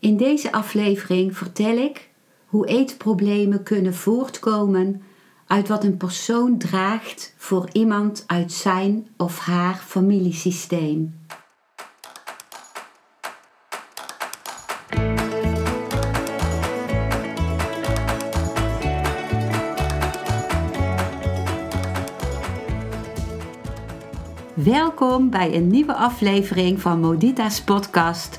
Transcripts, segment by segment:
In deze aflevering vertel ik hoe eetproblemen kunnen voortkomen uit wat een persoon draagt voor iemand uit zijn of haar familiesysteem. Welkom bij een nieuwe aflevering van Modita's podcast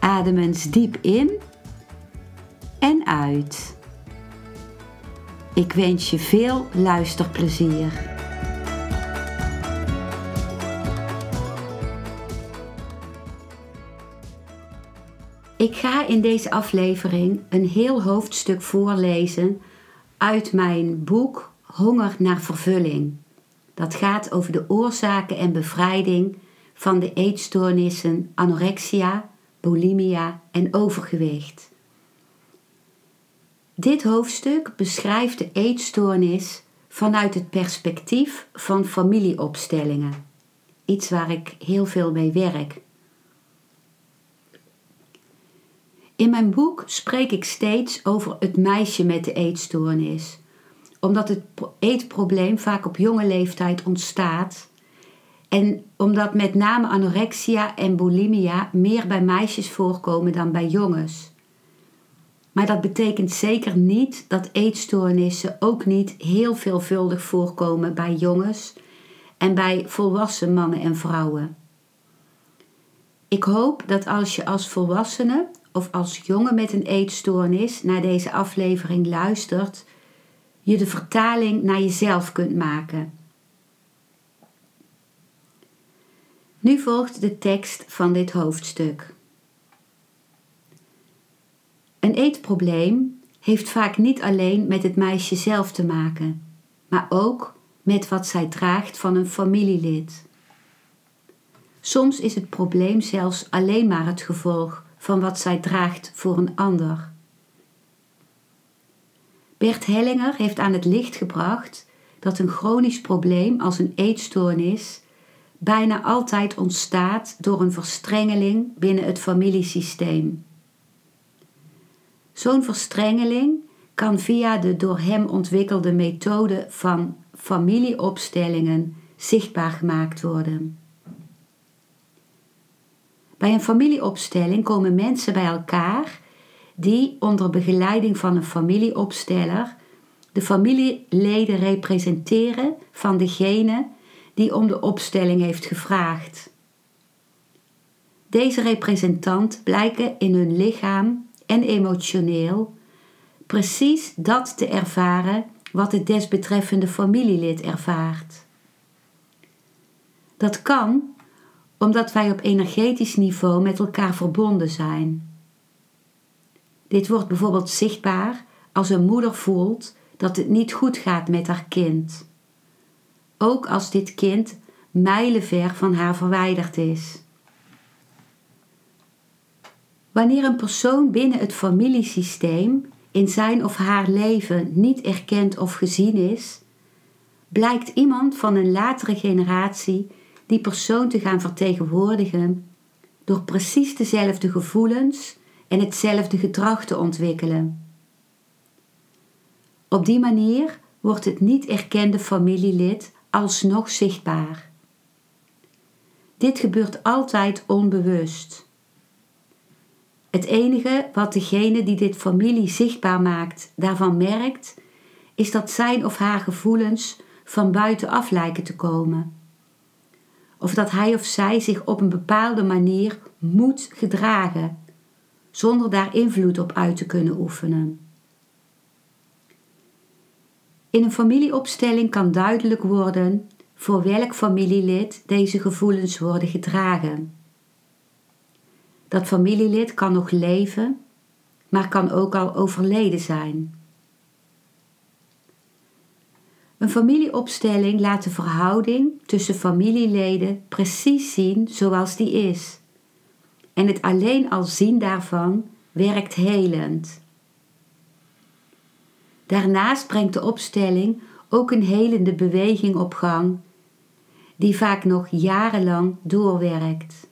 Adem eens diep in en uit. Ik wens je veel luisterplezier. Ik ga in deze aflevering een heel hoofdstuk voorlezen uit mijn boek Honger naar vervulling. Dat gaat over de oorzaken en bevrijding van de eetstoornissen anorexia, bulimia en overgewicht. Dit hoofdstuk beschrijft de eetstoornis vanuit het perspectief van familieopstellingen. Iets waar ik heel veel mee werk. In mijn boek spreek ik steeds over het meisje met de eetstoornis, omdat het eetprobleem vaak op jonge leeftijd ontstaat en omdat met name anorexia en bulimia meer bij meisjes voorkomen dan bij jongens. Maar dat betekent zeker niet dat eetstoornissen ook niet heel veelvuldig voorkomen bij jongens en bij volwassen mannen en vrouwen. Ik hoop dat als je als volwassene of als jongen met een eetstoornis naar deze aflevering luistert, je de vertaling naar jezelf kunt maken. Nu volgt de tekst van dit hoofdstuk. Een eetprobleem heeft vaak niet alleen met het meisje zelf te maken, maar ook met wat zij draagt van een familielid. Soms is het probleem zelfs alleen maar het gevolg van wat zij draagt voor een ander. Bert Hellinger heeft aan het licht gebracht dat een chronisch probleem als een eetstoornis bijna altijd ontstaat door een verstrengeling binnen het familiesysteem. Zo'n verstrengeling kan via de door hem ontwikkelde methode van familieopstellingen zichtbaar gemaakt worden. Bij een familieopstelling komen mensen bij elkaar die onder begeleiding van een familieopsteller de familieleden representeren van degene die om de opstelling heeft gevraagd. Deze representant blijken in hun lichaam en emotioneel precies dat te ervaren wat het desbetreffende familielid ervaart. Dat kan omdat wij op energetisch niveau met elkaar verbonden zijn. Dit wordt bijvoorbeeld zichtbaar als een moeder voelt dat het niet goed gaat met haar kind. Ook als dit kind mijlenver van haar verwijderd is. Wanneer een persoon binnen het familiesysteem in zijn of haar leven niet erkend of gezien is, blijkt iemand van een latere generatie die persoon te gaan vertegenwoordigen door precies dezelfde gevoelens en hetzelfde gedrag te ontwikkelen. Op die manier wordt het niet erkende familielid alsnog zichtbaar. Dit gebeurt altijd onbewust. Het enige wat degene die dit familie zichtbaar maakt daarvan merkt, is dat zijn of haar gevoelens van buitenaf lijken te komen. Of dat hij of zij zich op een bepaalde manier moet gedragen, zonder daar invloed op uit te kunnen oefenen. In een familieopstelling kan duidelijk worden voor welk familielid deze gevoelens worden gedragen. Dat familielid kan nog leven, maar kan ook al overleden zijn. Een familieopstelling laat de verhouding tussen familieleden precies zien zoals die is. En het alleen al zien daarvan werkt helend. Daarnaast brengt de opstelling ook een helende beweging op gang, die vaak nog jarenlang doorwerkt.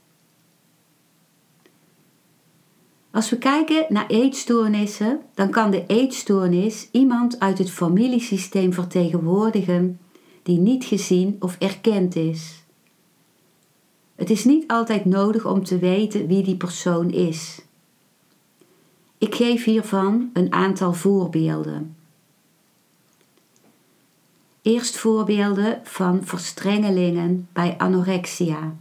Als we kijken naar eetstoornissen, dan kan de eetstoornis iemand uit het familiesysteem vertegenwoordigen die niet gezien of erkend is. Het is niet altijd nodig om te weten wie die persoon is. Ik geef hiervan een aantal voorbeelden. Eerst voorbeelden van verstrengelingen bij anorexia.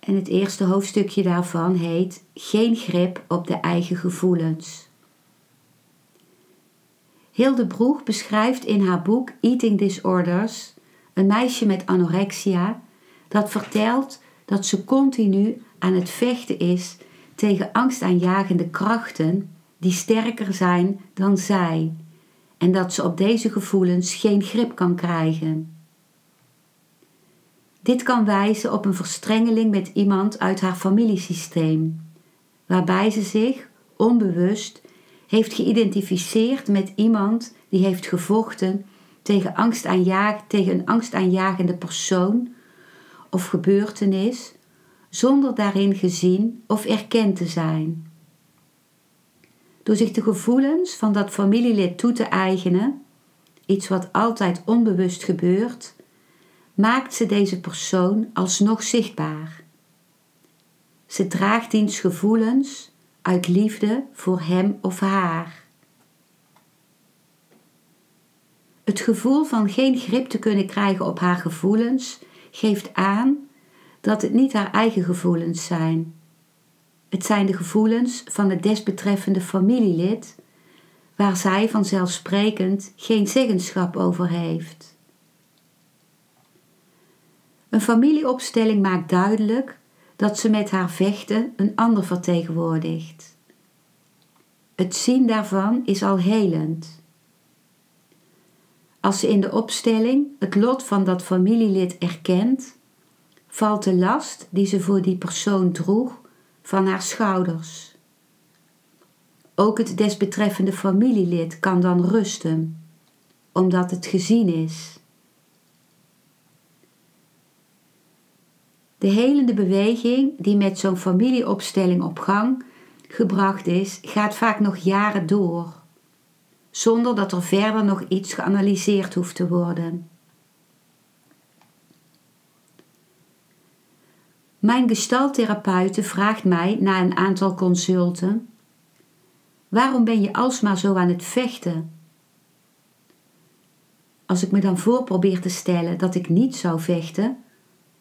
En het eerste hoofdstukje daarvan heet Geen grip op de eigen gevoelens. Hilde Broeg beschrijft in haar boek Eating Disorders een meisje met anorexia dat vertelt dat ze continu aan het vechten is tegen angstaanjagende krachten die sterker zijn dan zij en dat ze op deze gevoelens geen grip kan krijgen. Dit kan wijzen op een verstrengeling met iemand uit haar familiesysteem, waarbij ze zich onbewust heeft geïdentificeerd met iemand die heeft gevochten tegen, angstaanjaag, tegen een angstaanjagende persoon of gebeurtenis, zonder daarin gezien of erkend te zijn. Door zich de gevoelens van dat familielid toe te eigenen, iets wat altijd onbewust gebeurt, maakt ze deze persoon alsnog zichtbaar. Ze draagt diens gevoelens uit liefde voor hem of haar. Het gevoel van geen grip te kunnen krijgen op haar gevoelens geeft aan dat het niet haar eigen gevoelens zijn. Het zijn de gevoelens van het desbetreffende familielid waar zij vanzelfsprekend geen zeggenschap over heeft. Een familieopstelling maakt duidelijk dat ze met haar vechten een ander vertegenwoordigt. Het zien daarvan is al helend. Als ze in de opstelling het lot van dat familielid erkent, valt de last die ze voor die persoon droeg van haar schouders. Ook het desbetreffende familielid kan dan rusten, omdat het gezien is. De helende beweging die met zo'n familieopstelling op gang gebracht is, gaat vaak nog jaren door, zonder dat er verder nog iets geanalyseerd hoeft te worden. Mijn gestaltherapeute vraagt mij na een aantal consulten: Waarom ben je alsmaar zo aan het vechten? Als ik me dan voor probeer te stellen dat ik niet zou vechten,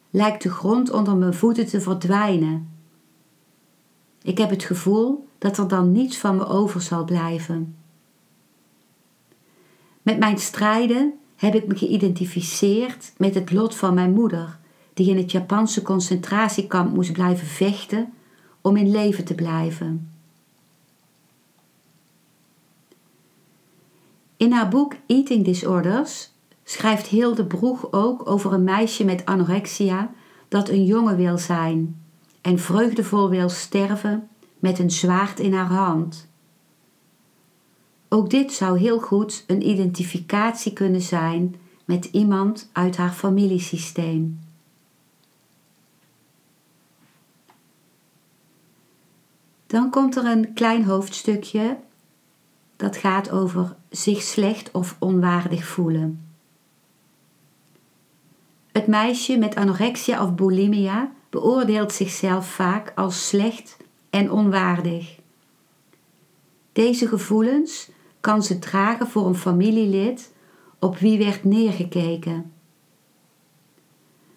lijkt de grond onder mijn voeten te verdwijnen. Ik heb het gevoel dat er dan niets van me over zal blijven. Met mijn strijden heb ik me geïdentificeerd met het lot van mijn moeder, die in het Japanse concentratiekamp moest blijven vechten om in leven te blijven. In haar boek Eating Disorders schrijft Hilde Broeg ook over een meisje met anorexia dat een jongen wil zijn en vreugdevol wil sterven met een zwaard in haar hand. Ook dit zou heel goed een identificatie kunnen zijn met iemand uit haar familiesysteem. Dan komt er een klein hoofdstukje dat gaat over zich slecht of onwaardig voelen. Het meisje met anorexia of bulimia beoordeelt zichzelf vaak als slecht en onwaardig. Deze gevoelens kan ze dragen voor een familielid op wie werd neergekeken.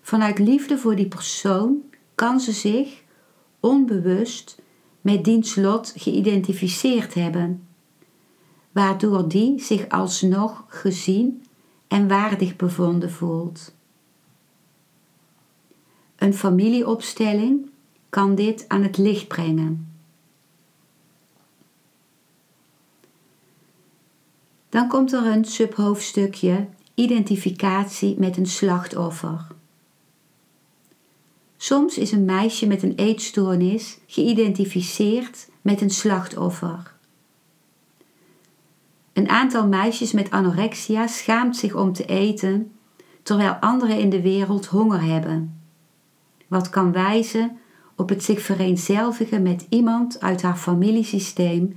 Vanuit liefde voor die persoon kan ze zich onbewust met diens lot geïdentificeerd hebben, waardoor die zich alsnog gezien en waardig bevonden voelt. Een familieopstelling kan dit aan het licht brengen. Dan komt er een subhoofdstukje identificatie met een slachtoffer. Soms is een meisje met een eetstoornis geïdentificeerd met een slachtoffer. Een aantal meisjes met anorexia schaamt zich om te eten, terwijl anderen in de wereld honger hebben. Wat kan wijzen op het zich vereenzelvigen met iemand uit haar familiesysteem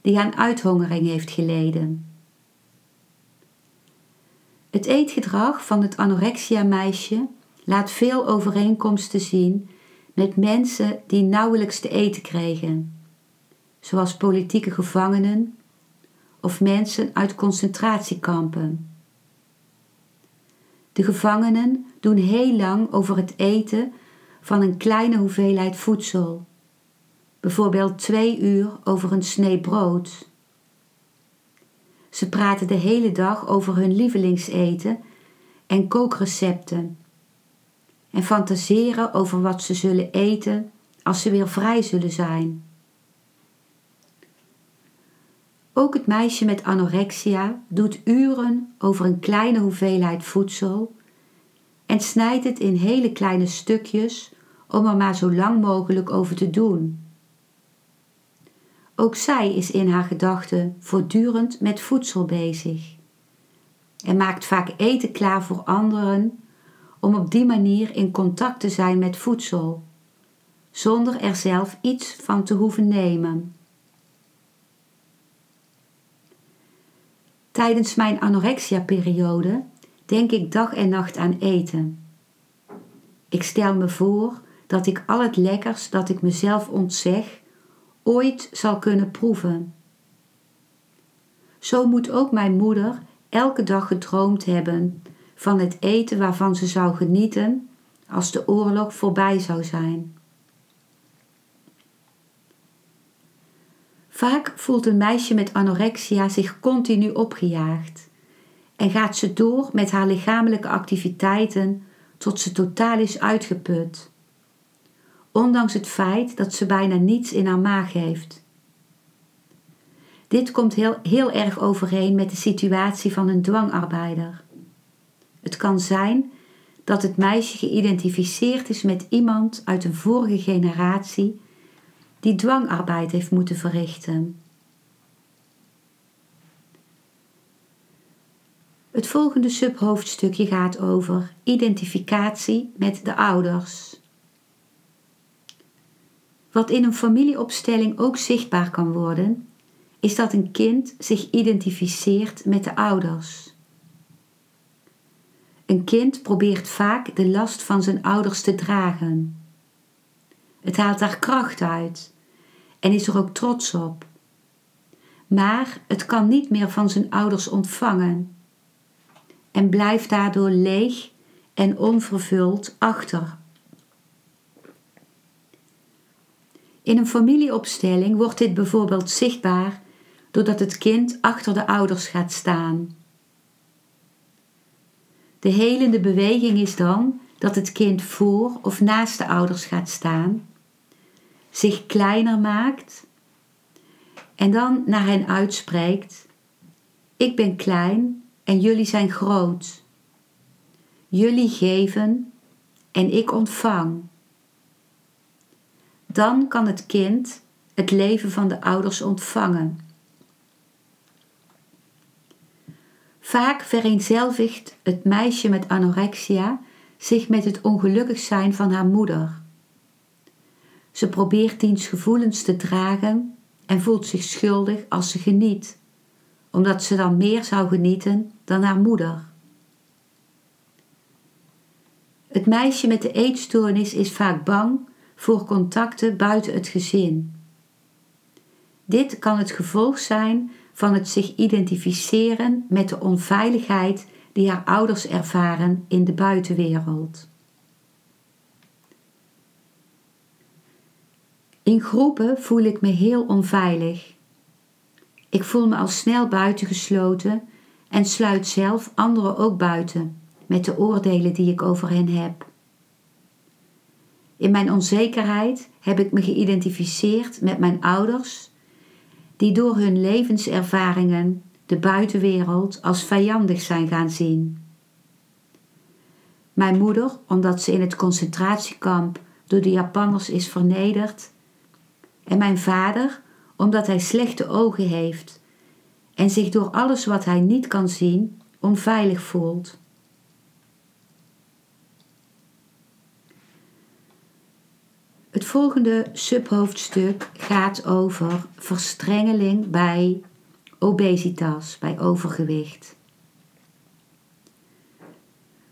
die aan uithongering heeft geleden. Het eetgedrag van het anorexia-meisje laat veel overeenkomsten zien met mensen die nauwelijks te eten kregen, zoals politieke gevangenen of mensen uit concentratiekampen. De gevangenen doen heel lang over het eten van een kleine hoeveelheid voedsel, bijvoorbeeld twee uur over een snee brood. Ze praten de hele dag over hun lievelingseten en kookrecepten en fantaseren over wat ze zullen eten als ze weer vrij zullen zijn. Ook het meisje met anorexia doet uren over een kleine hoeveelheid voedsel en snijdt het in hele kleine stukjes om er maar zo lang mogelijk over te doen. Ook zij is in haar gedachten voortdurend met voedsel bezig en maakt vaak eten klaar voor anderen om op die manier in contact te zijn met voedsel, zonder er zelf iets van te hoeven nemen. Tijdens mijn anorexia-periode denk ik dag en nacht aan eten. Ik stel me voor dat ik al het lekkers dat ik mezelf ontzeg ooit zal kunnen proeven. Zo moet ook mijn moeder elke dag gedroomd hebben van het eten waarvan ze zou genieten als de oorlog voorbij zou zijn. Vaak voelt een meisje met anorexia zich continu opgejaagd en gaat ze door met haar lichamelijke activiteiten tot ze totaal is uitgeput, ondanks het feit dat ze bijna niets in haar maag heeft. Dit komt heel, heel erg overeen met de situatie van een dwangarbeider. Het kan zijn dat het meisje geïdentificeerd is met iemand uit een vorige generatie die dwangarbeid heeft moeten verrichten. Het volgende subhoofdstukje gaat over identificatie met de ouders. Wat in een familieopstelling ook zichtbaar kan worden, is dat een kind zich identificeert met de ouders. Een kind probeert vaak de last van zijn ouders te dragen. Het haalt daar kracht uit en is er ook trots op. Maar het kan niet meer van zijn ouders ontvangen en blijft daardoor leeg en onvervuld achter. In een familieopstelling wordt dit bijvoorbeeld zichtbaar doordat het kind achter de ouders gaat staan. De helende beweging is dan dat het kind voor of naast de ouders gaat staan, zich kleiner maakt en dan naar hen uitspreekt: Ik ben klein en jullie zijn groot. Jullie geven en ik ontvang. Dan kan het kind het leven van de ouders ontvangen. Vaak vereenzelvigt het meisje met anorexia zich met het ongelukkig zijn van haar moeder. Ze probeert diens gevoelens te dragen en voelt zich schuldig als ze geniet, omdat ze dan meer zou genieten dan haar moeder. Het meisje met de eetstoornis is vaak bang voor contacten buiten het gezin. Dit kan het gevolg zijn van het zich identificeren met de onveiligheid die haar ouders ervaren in de buitenwereld. In groepen voel ik me heel onveilig. Ik voel me al snel buitengesloten en sluit zelf anderen ook buiten met de oordelen die ik over hen heb. In mijn onzekerheid heb ik me geïdentificeerd met mijn ouders die door hun levenservaringen de buitenwereld, als vijandig zijn gaan zien. Mijn moeder, omdat ze in het concentratiekamp door de Japanners is vernederd. En mijn vader, omdat hij slechte ogen heeft en zich door alles wat hij niet kan zien onveilig voelt. Het volgende subhoofdstuk gaat over verstrengeling bij obesitas, bij overgewicht.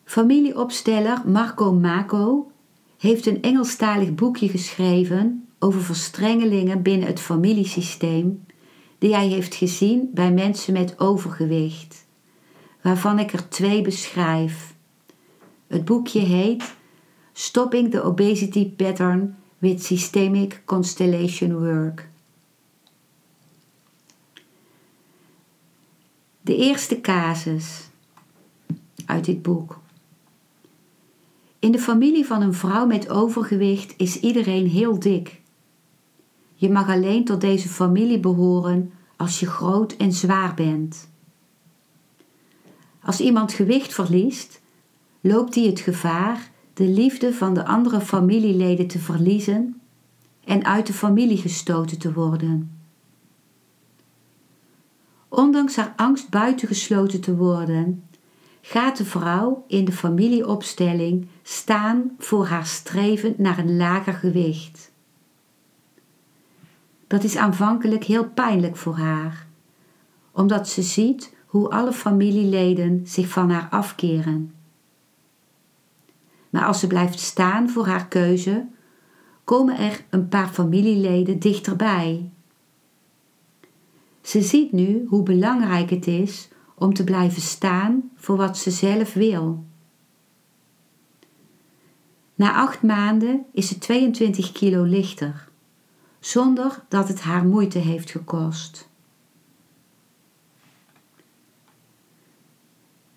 Familieopsteller Marco Mako heeft een Engelstalig boekje geschreven over verstrengelingen binnen het familiesysteem die hij heeft gezien bij mensen met overgewicht, waarvan ik er twee beschrijf. Het boekje heet Stopping the Obesity Pattern with Systemic Constellation Work. De eerste casus uit dit boek. In de familie van een vrouw met overgewicht is iedereen heel dik. Je mag alleen tot deze familie behoren als je groot en zwaar bent. Als iemand gewicht verliest, loopt hij het gevaar de liefde van de andere familieleden te verliezen en uit de familie gestoten te worden. Ondanks haar angst buitengesloten te worden, gaat de vrouw in de familieopstelling staan voor haar streven naar een lager gewicht. Dat is aanvankelijk heel pijnlijk voor haar, omdat ze ziet hoe alle familieleden zich van haar afkeren. Maar als ze blijft staan voor haar keuze, komen er een paar familieleden dichterbij. Ze ziet nu hoe belangrijk het is om te blijven staan voor wat ze zelf wil. Na acht maanden is ze 22 kilo lichter, zonder dat het haar moeite heeft gekost.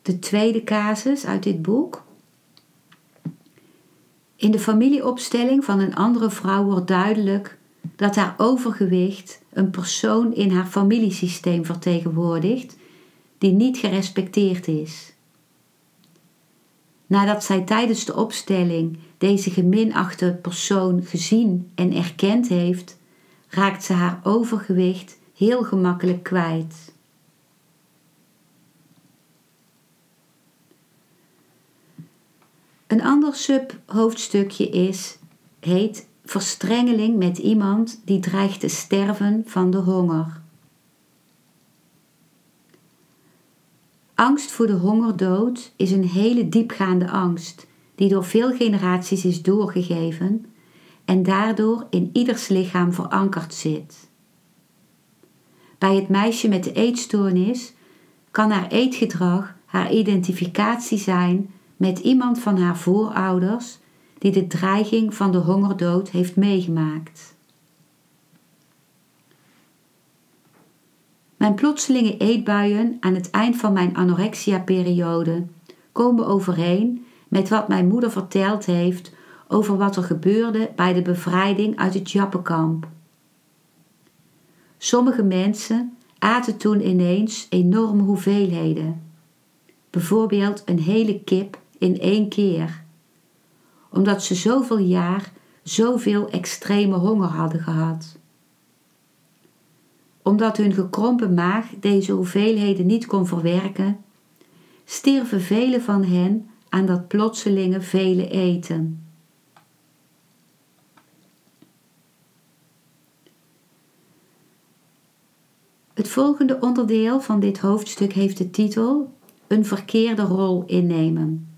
De tweede casus uit dit boek. In de familieopstelling van een andere vrouw wordt duidelijk dat haar overgewicht een persoon in haar familiesysteem vertegenwoordigt die niet gerespecteerd is. Nadat zij tijdens de opstelling deze geminachte persoon gezien en erkend heeft, raakt ze haar overgewicht heel gemakkelijk kwijt. Een ander subhoofdstukje is, heet verstrengeling met iemand die dreigt te sterven van de honger. Angst voor de hongerdood is een hele diepgaande angst die door veel generaties is doorgegeven en daardoor in ieders lichaam verankerd zit. Bij het meisje met de eetstoornis kan haar eetgedrag haar identificatie zijn met iemand van haar voorouders die de dreiging van de hongerdood heeft meegemaakt. Mijn plotselinge eetbuien aan het eind van mijn anorexia-periode komen overeen met wat mijn moeder verteld heeft over wat er gebeurde bij de bevrijding uit het Jappenkamp. Sommige mensen aten toen ineens enorme hoeveelheden, bijvoorbeeld een hele kip in één keer, omdat ze zoveel jaar zoveel extreme honger hadden gehad. Omdat hun gekrompen maag deze hoeveelheden niet kon verwerken, stierven velen van hen aan dat plotselinge vele eten. Het volgende onderdeel van dit hoofdstuk heeft de titel Een verkeerde rol innemen.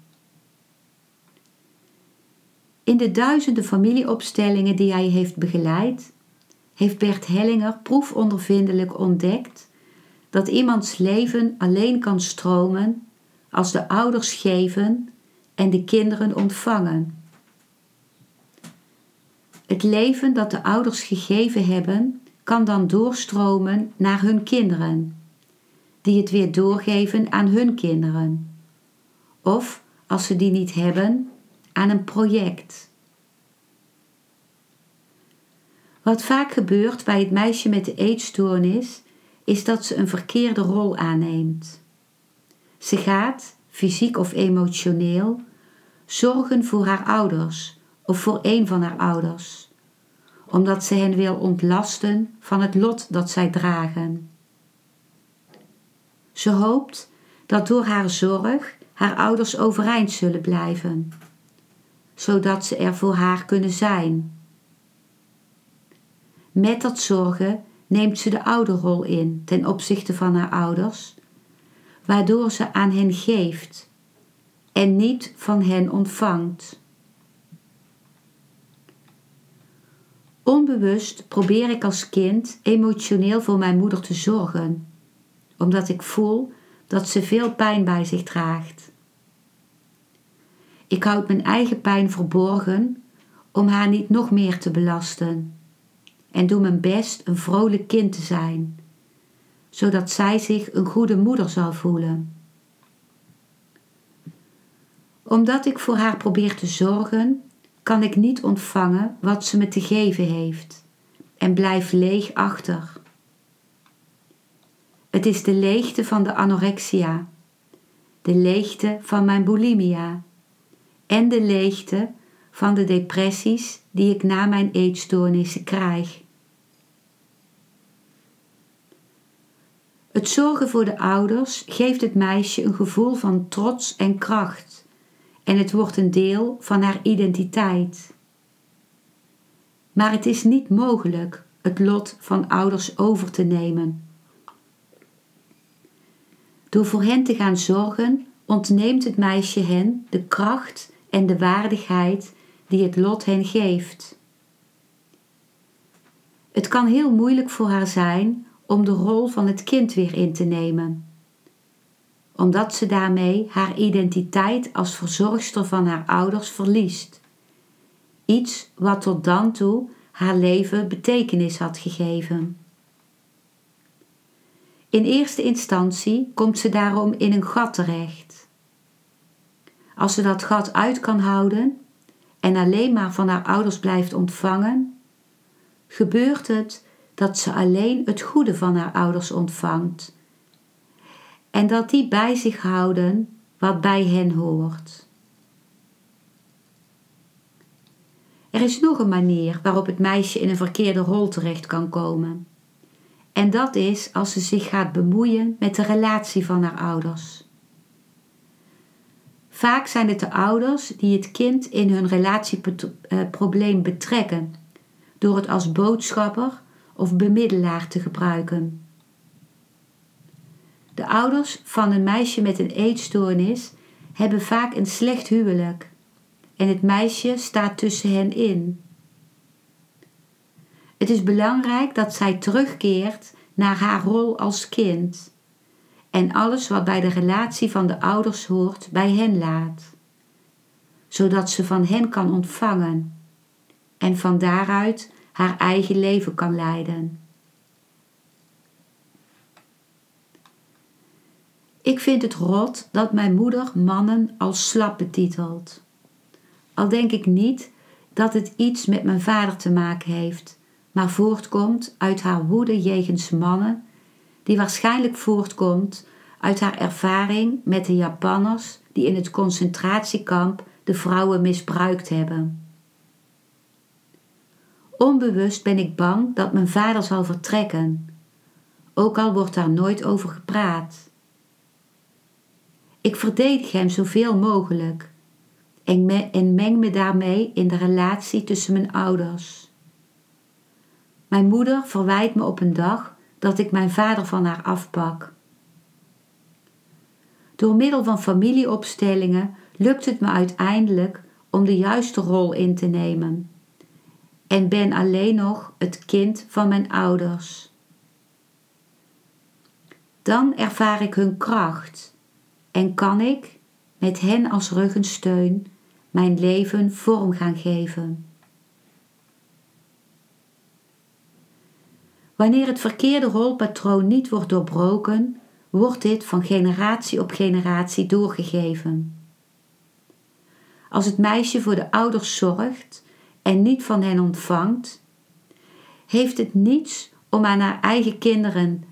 In de duizenden familieopstellingen die hij heeft begeleid, heeft Bert Hellinger proefondervindelijk ontdekt dat iemands leven alleen kan stromen als de ouders geven en de kinderen ontvangen. Het leven dat de ouders gegeven hebben, kan dan doorstromen naar hun kinderen, die het weer doorgeven aan hun kinderen. Of, als ze die niet hebben, aan een project. Wat vaak gebeurt bij het meisje met de eetstoornis, is dat ze een verkeerde rol aanneemt. Ze gaat, fysiek of emotioneel, zorgen voor haar ouders of voor een van haar ouders, omdat ze hen wil ontlasten van het lot dat zij dragen. Ze hoopt dat door haar zorg haar ouders overeind zullen blijven, zodat ze er voor haar kunnen zijn. Met dat zorgen neemt ze de ouderrol in ten opzichte van haar ouders, waardoor ze aan hen geeft en niet van hen ontvangt. Onbewust probeer ik als kind emotioneel voor mijn moeder te zorgen, omdat ik voel dat ze veel pijn bij zich draagt. Ik houd mijn eigen pijn verborgen om haar niet nog meer te belasten en doe mijn best een vrolijk kind te zijn, zodat zij zich een goede moeder zal voelen. Omdat ik voor haar probeer te zorgen, kan ik niet ontvangen wat ze me te geven heeft en blijf leeg achter. Het is de leegte van de anorexia, de leegte van mijn bulimia en de leegte van de depressies die ik na mijn eetstoornissen krijg. Het zorgen voor de ouders geeft het meisje een gevoel van trots en kracht en het wordt een deel van haar identiteit. Maar het is niet mogelijk het lot van ouders over te nemen. Door voor hen te gaan zorgen, ontneemt het meisje hen de kracht en de waardigheid die het lot hen geeft. Het kan heel moeilijk voor haar zijn om de rol van het kind weer in te nemen, omdat ze daarmee haar identiteit als verzorgster van haar ouders verliest. Iets wat tot dan toe haar leven betekenis had gegeven. In eerste instantie komt ze daarom in een gat terecht. Als ze dat gat uit kan houden en alleen maar van haar ouders blijft ontvangen, gebeurt het dat ze alleen het goede van haar ouders ontvangt en dat die bij zich houden wat bij hen hoort. Er is nog een manier waarop het meisje in een verkeerde rol terecht kan komen. En dat is als ze zich gaat bemoeien met de relatie van haar ouders. Vaak zijn het de ouders die het kind in hun relatieprobleem betrekken, door het als boodschapper of bemiddelaar te gebruiken. De ouders van een meisje met een eetstoornis hebben vaak een slecht huwelijk en het meisje staat tussen hen in. Het is belangrijk dat zij terugkeert naar haar rol als kind en alles wat bij de relatie van de ouders hoort bij hen laat, zodat ze van hen kan ontvangen en van daaruit haar eigen leven kan leiden. Ik vind het rot dat mijn moeder mannen als slap betitelt. Al denk ik niet dat het iets met mijn vader te maken heeft, maar voortkomt uit haar woede jegens mannen, die waarschijnlijk voortkomt uit haar ervaring met de Japanners die in het concentratiekamp de vrouwen misbruikt hebben. Onbewust ben ik bang dat mijn vader zal vertrekken, ook al wordt daar nooit over gepraat. Ik verdedig hem zoveel mogelijk en, meng me daarmee in de relatie tussen mijn ouders. Mijn moeder verwijt me op een dag dat ik mijn vader van haar afpak. Door middel van familieopstellingen lukt het me uiteindelijk om de juiste rol in te nemen en ben alleen nog het kind van mijn ouders. Dan ervaar ik hun kracht en kan ik, met hen als ruggensteun, mijn leven vorm gaan geven. Wanneer het verkeerde rolpatroon niet wordt doorbroken, wordt dit van generatie op generatie doorgegeven. Als het meisje voor de ouders zorgt en niet van hen ontvangt, heeft het niets om aan haar eigen kinderen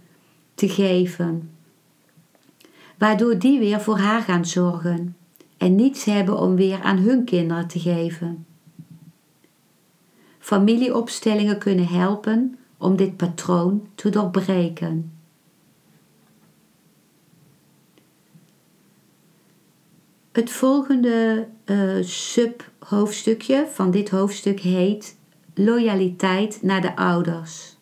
te geven, waardoor die weer voor haar gaan zorgen en niets hebben om weer aan hun kinderen te geven. Familieopstellingen kunnen helpen om dit patroon te doorbreken. Het volgende uh, subhoofdstukje van dit hoofdstuk heet Loyaliteit naar de ouders.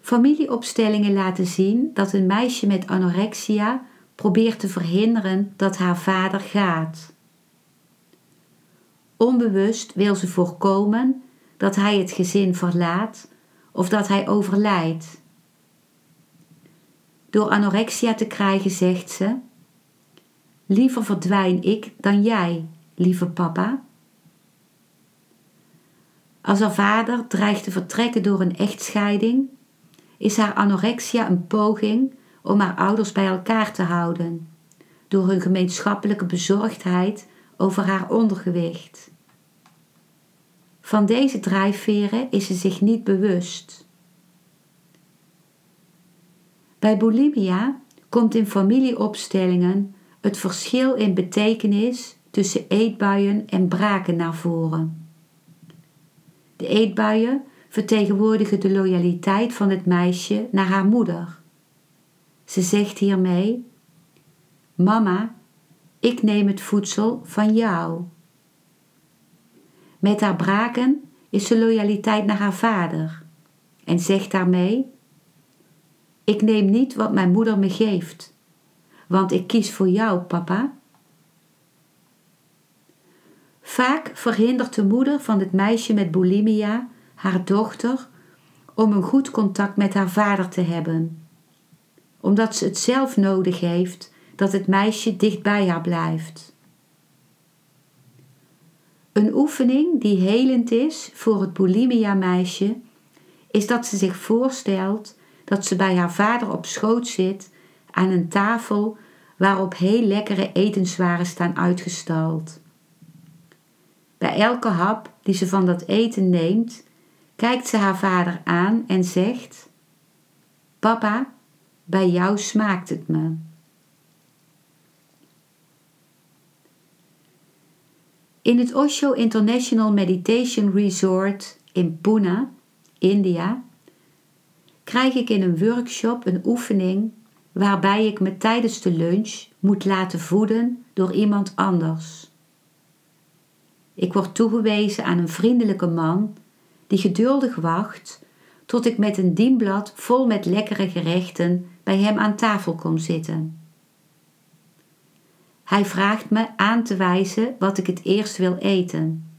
Familieopstellingen laten zien dat een meisje met anorexia probeert te verhinderen dat haar vader gaat. Onbewust wil ze voorkomen dat hij het gezin verlaat of dat hij overlijdt. Door anorexia te krijgen zegt ze: Liever verdwijn ik dan jij, lieve papa. Als haar vader dreigt te vertrekken door een echtscheiding, is haar anorexia een poging om haar ouders bij elkaar te houden, door hun gemeenschappelijke bezorgdheid over haar ondergewicht. Van deze drijfveren is ze zich niet bewust. Bij bulimia komt in familieopstellingen het verschil in betekenis tussen eetbuien en braken naar voren. De eetbuien vertegenwoordigen de loyaliteit van het meisje naar haar moeder. Ze zegt hiermee: Mama, ik neem het voedsel van jou. Met haar braken is ze loyaliteit naar haar vader en zegt daarmee: Ik neem niet wat mijn moeder me geeft, want ik kies voor jou, papa. Vaak verhindert de moeder van het meisje met bulimia haar dochter om een goed contact met haar vader te hebben, omdat ze het zelf nodig heeft dat het meisje dicht bij haar blijft. Een oefening die helend is voor het bulimia-meisje is dat ze zich voorstelt dat ze bij haar vader op schoot zit aan een tafel waarop heel lekkere etenswaren staan uitgestald. Bij elke hap die ze van dat eten neemt, kijkt ze haar vader aan en zegt: Papa, bij jou smaakt het me. In het Osho International Meditation Resort in Pune, India, krijg ik in een workshop een oefening waarbij ik me tijdens de lunch moet laten voeden door iemand anders. Ik word toegewezen aan een vriendelijke man die geduldig wacht tot ik met een dienblad vol met lekkere gerechten bij hem aan tafel kom zitten. Hij vraagt me aan te wijzen wat ik het eerst wil eten.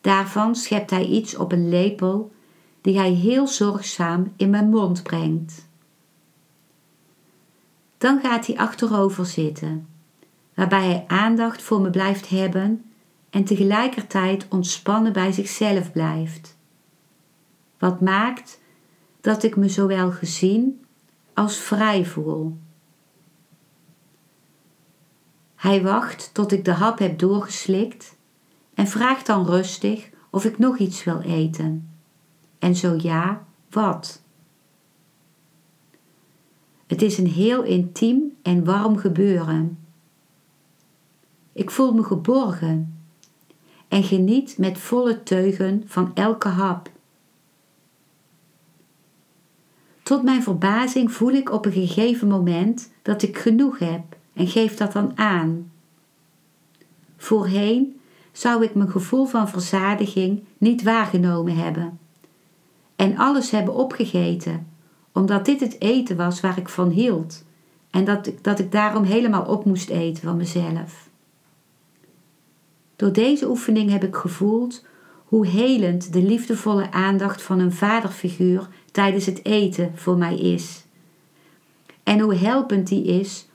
Daarvan schept hij iets op een lepel die hij heel zorgzaam in mijn mond brengt. Dan gaat hij achterover zitten, waarbij hij aandacht voor me blijft hebben en tegelijkertijd ontspannen bij zichzelf blijft. Wat maakt dat ik me zowel gezien als vrij voel. Hij wacht tot ik de hap heb doorgeslikt en vraagt dan rustig of ik nog iets wil eten. En zo ja, wat? Het is een heel intiem en warm gebeuren. Ik voel me geborgen en geniet met volle teugen van elke hap. Tot mijn verbazing voel ik op een gegeven moment dat ik genoeg heb en geef dat dan aan. Voorheen zou ik mijn gevoel van verzadiging niet waargenomen hebben en alles hebben opgegeten, omdat dit het eten was waar ik van hield en dat ik, dat ik daarom helemaal op moest eten van mezelf. Door deze oefening heb ik gevoeld hoe helend de liefdevolle aandacht van een vaderfiguur tijdens het eten voor mij is. En hoe helpend die is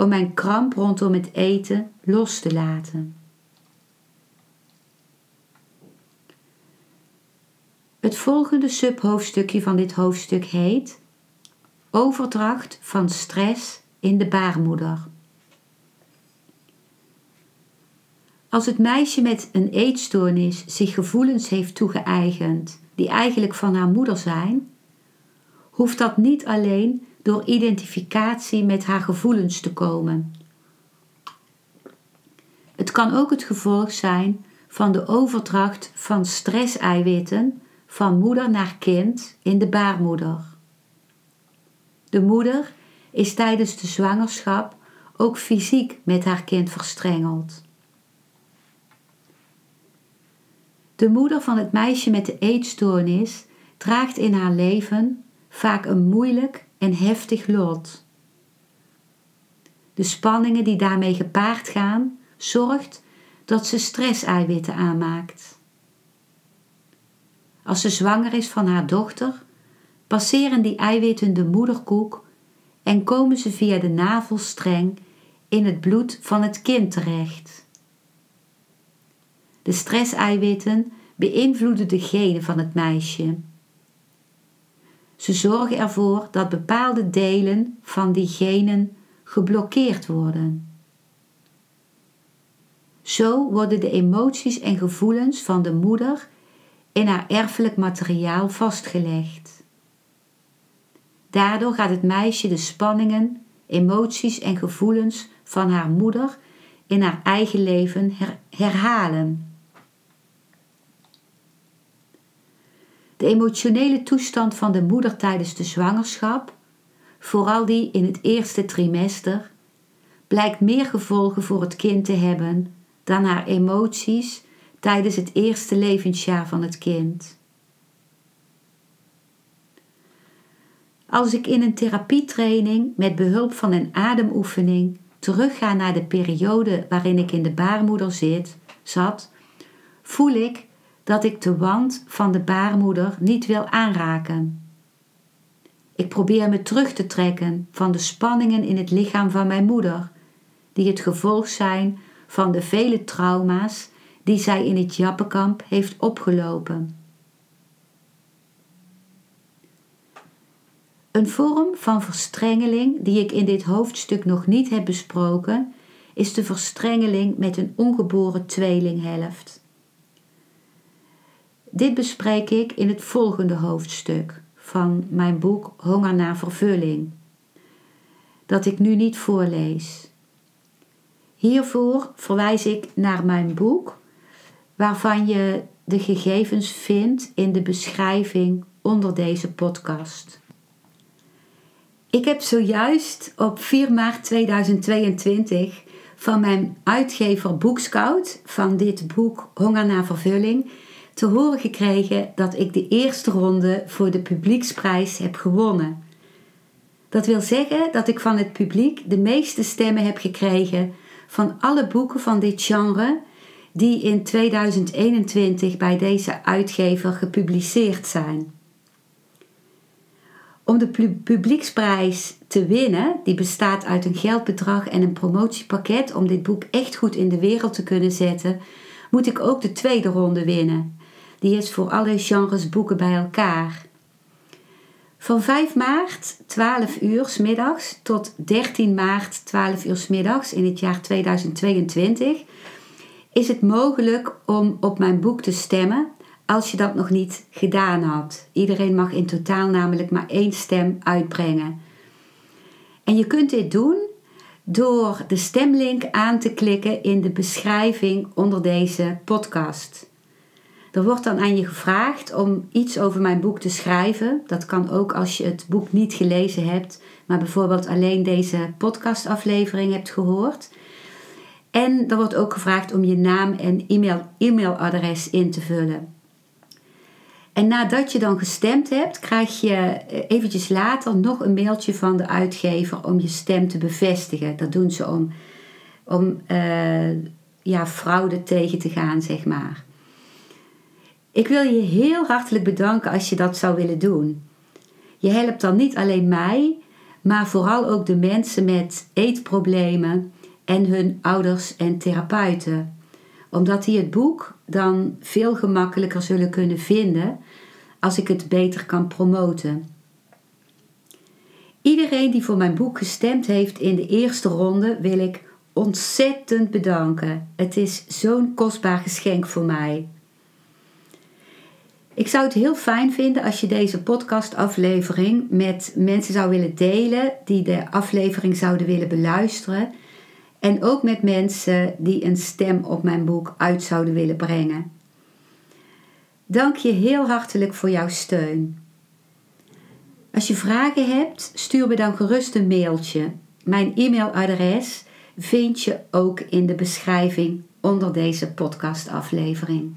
om mijn kramp rondom het eten los te laten. Het volgende subhoofdstukje van dit hoofdstuk heet Overdracht van stress in de baarmoeder. Als het meisje met een eetstoornis zich gevoelens heeft toegeëigend die eigenlijk van haar moeder zijn, hoeft dat niet alleen door identificatie met haar gevoelens te komen. Het kan ook het gevolg zijn van de overdracht van stresseiwitten van moeder naar kind in de baarmoeder. De moeder is tijdens de zwangerschap ook fysiek met haar kind verstrengeld. De moeder van het meisje met de eetstoornis draagt in haar leven vaak een moeilijk en heftig lot. De spanningen die daarmee gepaard gaan, zorgt dat ze stresseiwitten aanmaakt. Als ze zwanger is van haar dochter, passeren die eiwitten de moederkoek en komen ze via de navelstreng in het bloed van het kind terecht. De stresseiwitten beïnvloeden de genen van het meisje. Ze zorgen ervoor dat bepaalde delen van die genen geblokkeerd worden. Zo worden de emoties en gevoelens van de moeder in haar erfelijk materiaal vastgelegd. Daardoor gaat het meisje de spanningen, emoties en gevoelens van haar moeder in haar eigen leven herhalen. De emotionele toestand van de moeder tijdens de zwangerschap, vooral die in het eerste trimester, blijkt meer gevolgen voor het kind te hebben dan haar emoties tijdens het eerste levensjaar van het kind. Als ik in een therapietraining met behulp van een ademoefening terugga naar de periode waarin ik in de baarmoeder zit, zat, voel ik dat ik de wand van de baarmoeder niet wil aanraken. Ik probeer me terug te trekken van de spanningen in het lichaam van mijn moeder, die het gevolg zijn van de vele trauma's die zij in het Jappenkamp heeft opgelopen. Een vorm van verstrengeling die ik in dit hoofdstuk nog niet heb besproken, is de verstrengeling met een ongeboren tweelinghelft. Dit bespreek ik in het volgende hoofdstuk van mijn boek Honger naar vervulling, dat ik nu niet voorlees. Hiervoor verwijs ik naar mijn boek, waarvan je de gegevens vindt in de beschrijving onder deze podcast. Ik heb zojuist op 4 maart 2022 van mijn uitgever Boekscout van dit boek Honger naar vervulling te horen gekregen dat ik de eerste ronde voor de publieksprijs heb gewonnen. Dat wil zeggen dat ik van het publiek de meeste stemmen heb gekregen van alle boeken van dit genre die in 2021 bij deze uitgever gepubliceerd zijn. Om de publieksprijs te winnen, die bestaat uit een geldbedrag en een promotiepakket om dit boek echt goed in de wereld te kunnen zetten, moet ik ook de tweede ronde winnen. Die is voor alle genres boeken bij elkaar. Van 5 maart 12 uur s middags tot 13 maart 12 uur s middags in het jaar 2022 is het mogelijk om op mijn boek te stemmen als je dat nog niet gedaan had. Iedereen mag in totaal namelijk maar één stem uitbrengen. En je kunt dit doen door de stemlink aan te klikken in de beschrijving onder deze podcast. Er wordt dan aan je gevraagd om iets over mijn boek te schrijven. Dat kan ook als je het boek niet gelezen hebt, maar bijvoorbeeld alleen deze podcastaflevering hebt gehoord. En er wordt ook gevraagd om je naam en e-mail, e-mailadres in te vullen. En nadat je dan gestemd hebt, krijg je eh, eventjes later nog een mailtje van de uitgever om je stem te bevestigen. Dat doen ze om, om uh, ja, fraude tegen te gaan, zeg maar. Ik wil je heel hartelijk bedanken als je dat zou willen doen. Je helpt dan niet alleen mij, maar vooral ook de mensen met eetproblemen en hun ouders en therapeuten. Omdat die het boek dan veel gemakkelijker zullen kunnen vinden als ik het beter kan promoten. Iedereen die voor mijn boek gestemd heeft in de eerste ronde wil ik ontzettend bedanken. Het is zo'n kostbaar geschenk voor mij. Ik zou het heel fijn vinden als je deze podcastaflevering met mensen zou willen delen die de aflevering zouden willen beluisteren. En ook met mensen die een stem op mijn boek uit zouden willen brengen. Dank je heel hartelijk voor jouw steun. Als je vragen hebt, stuur me dan gerust een mailtje. Mijn e-mailadres vind je ook in de beschrijving onder deze podcastaflevering.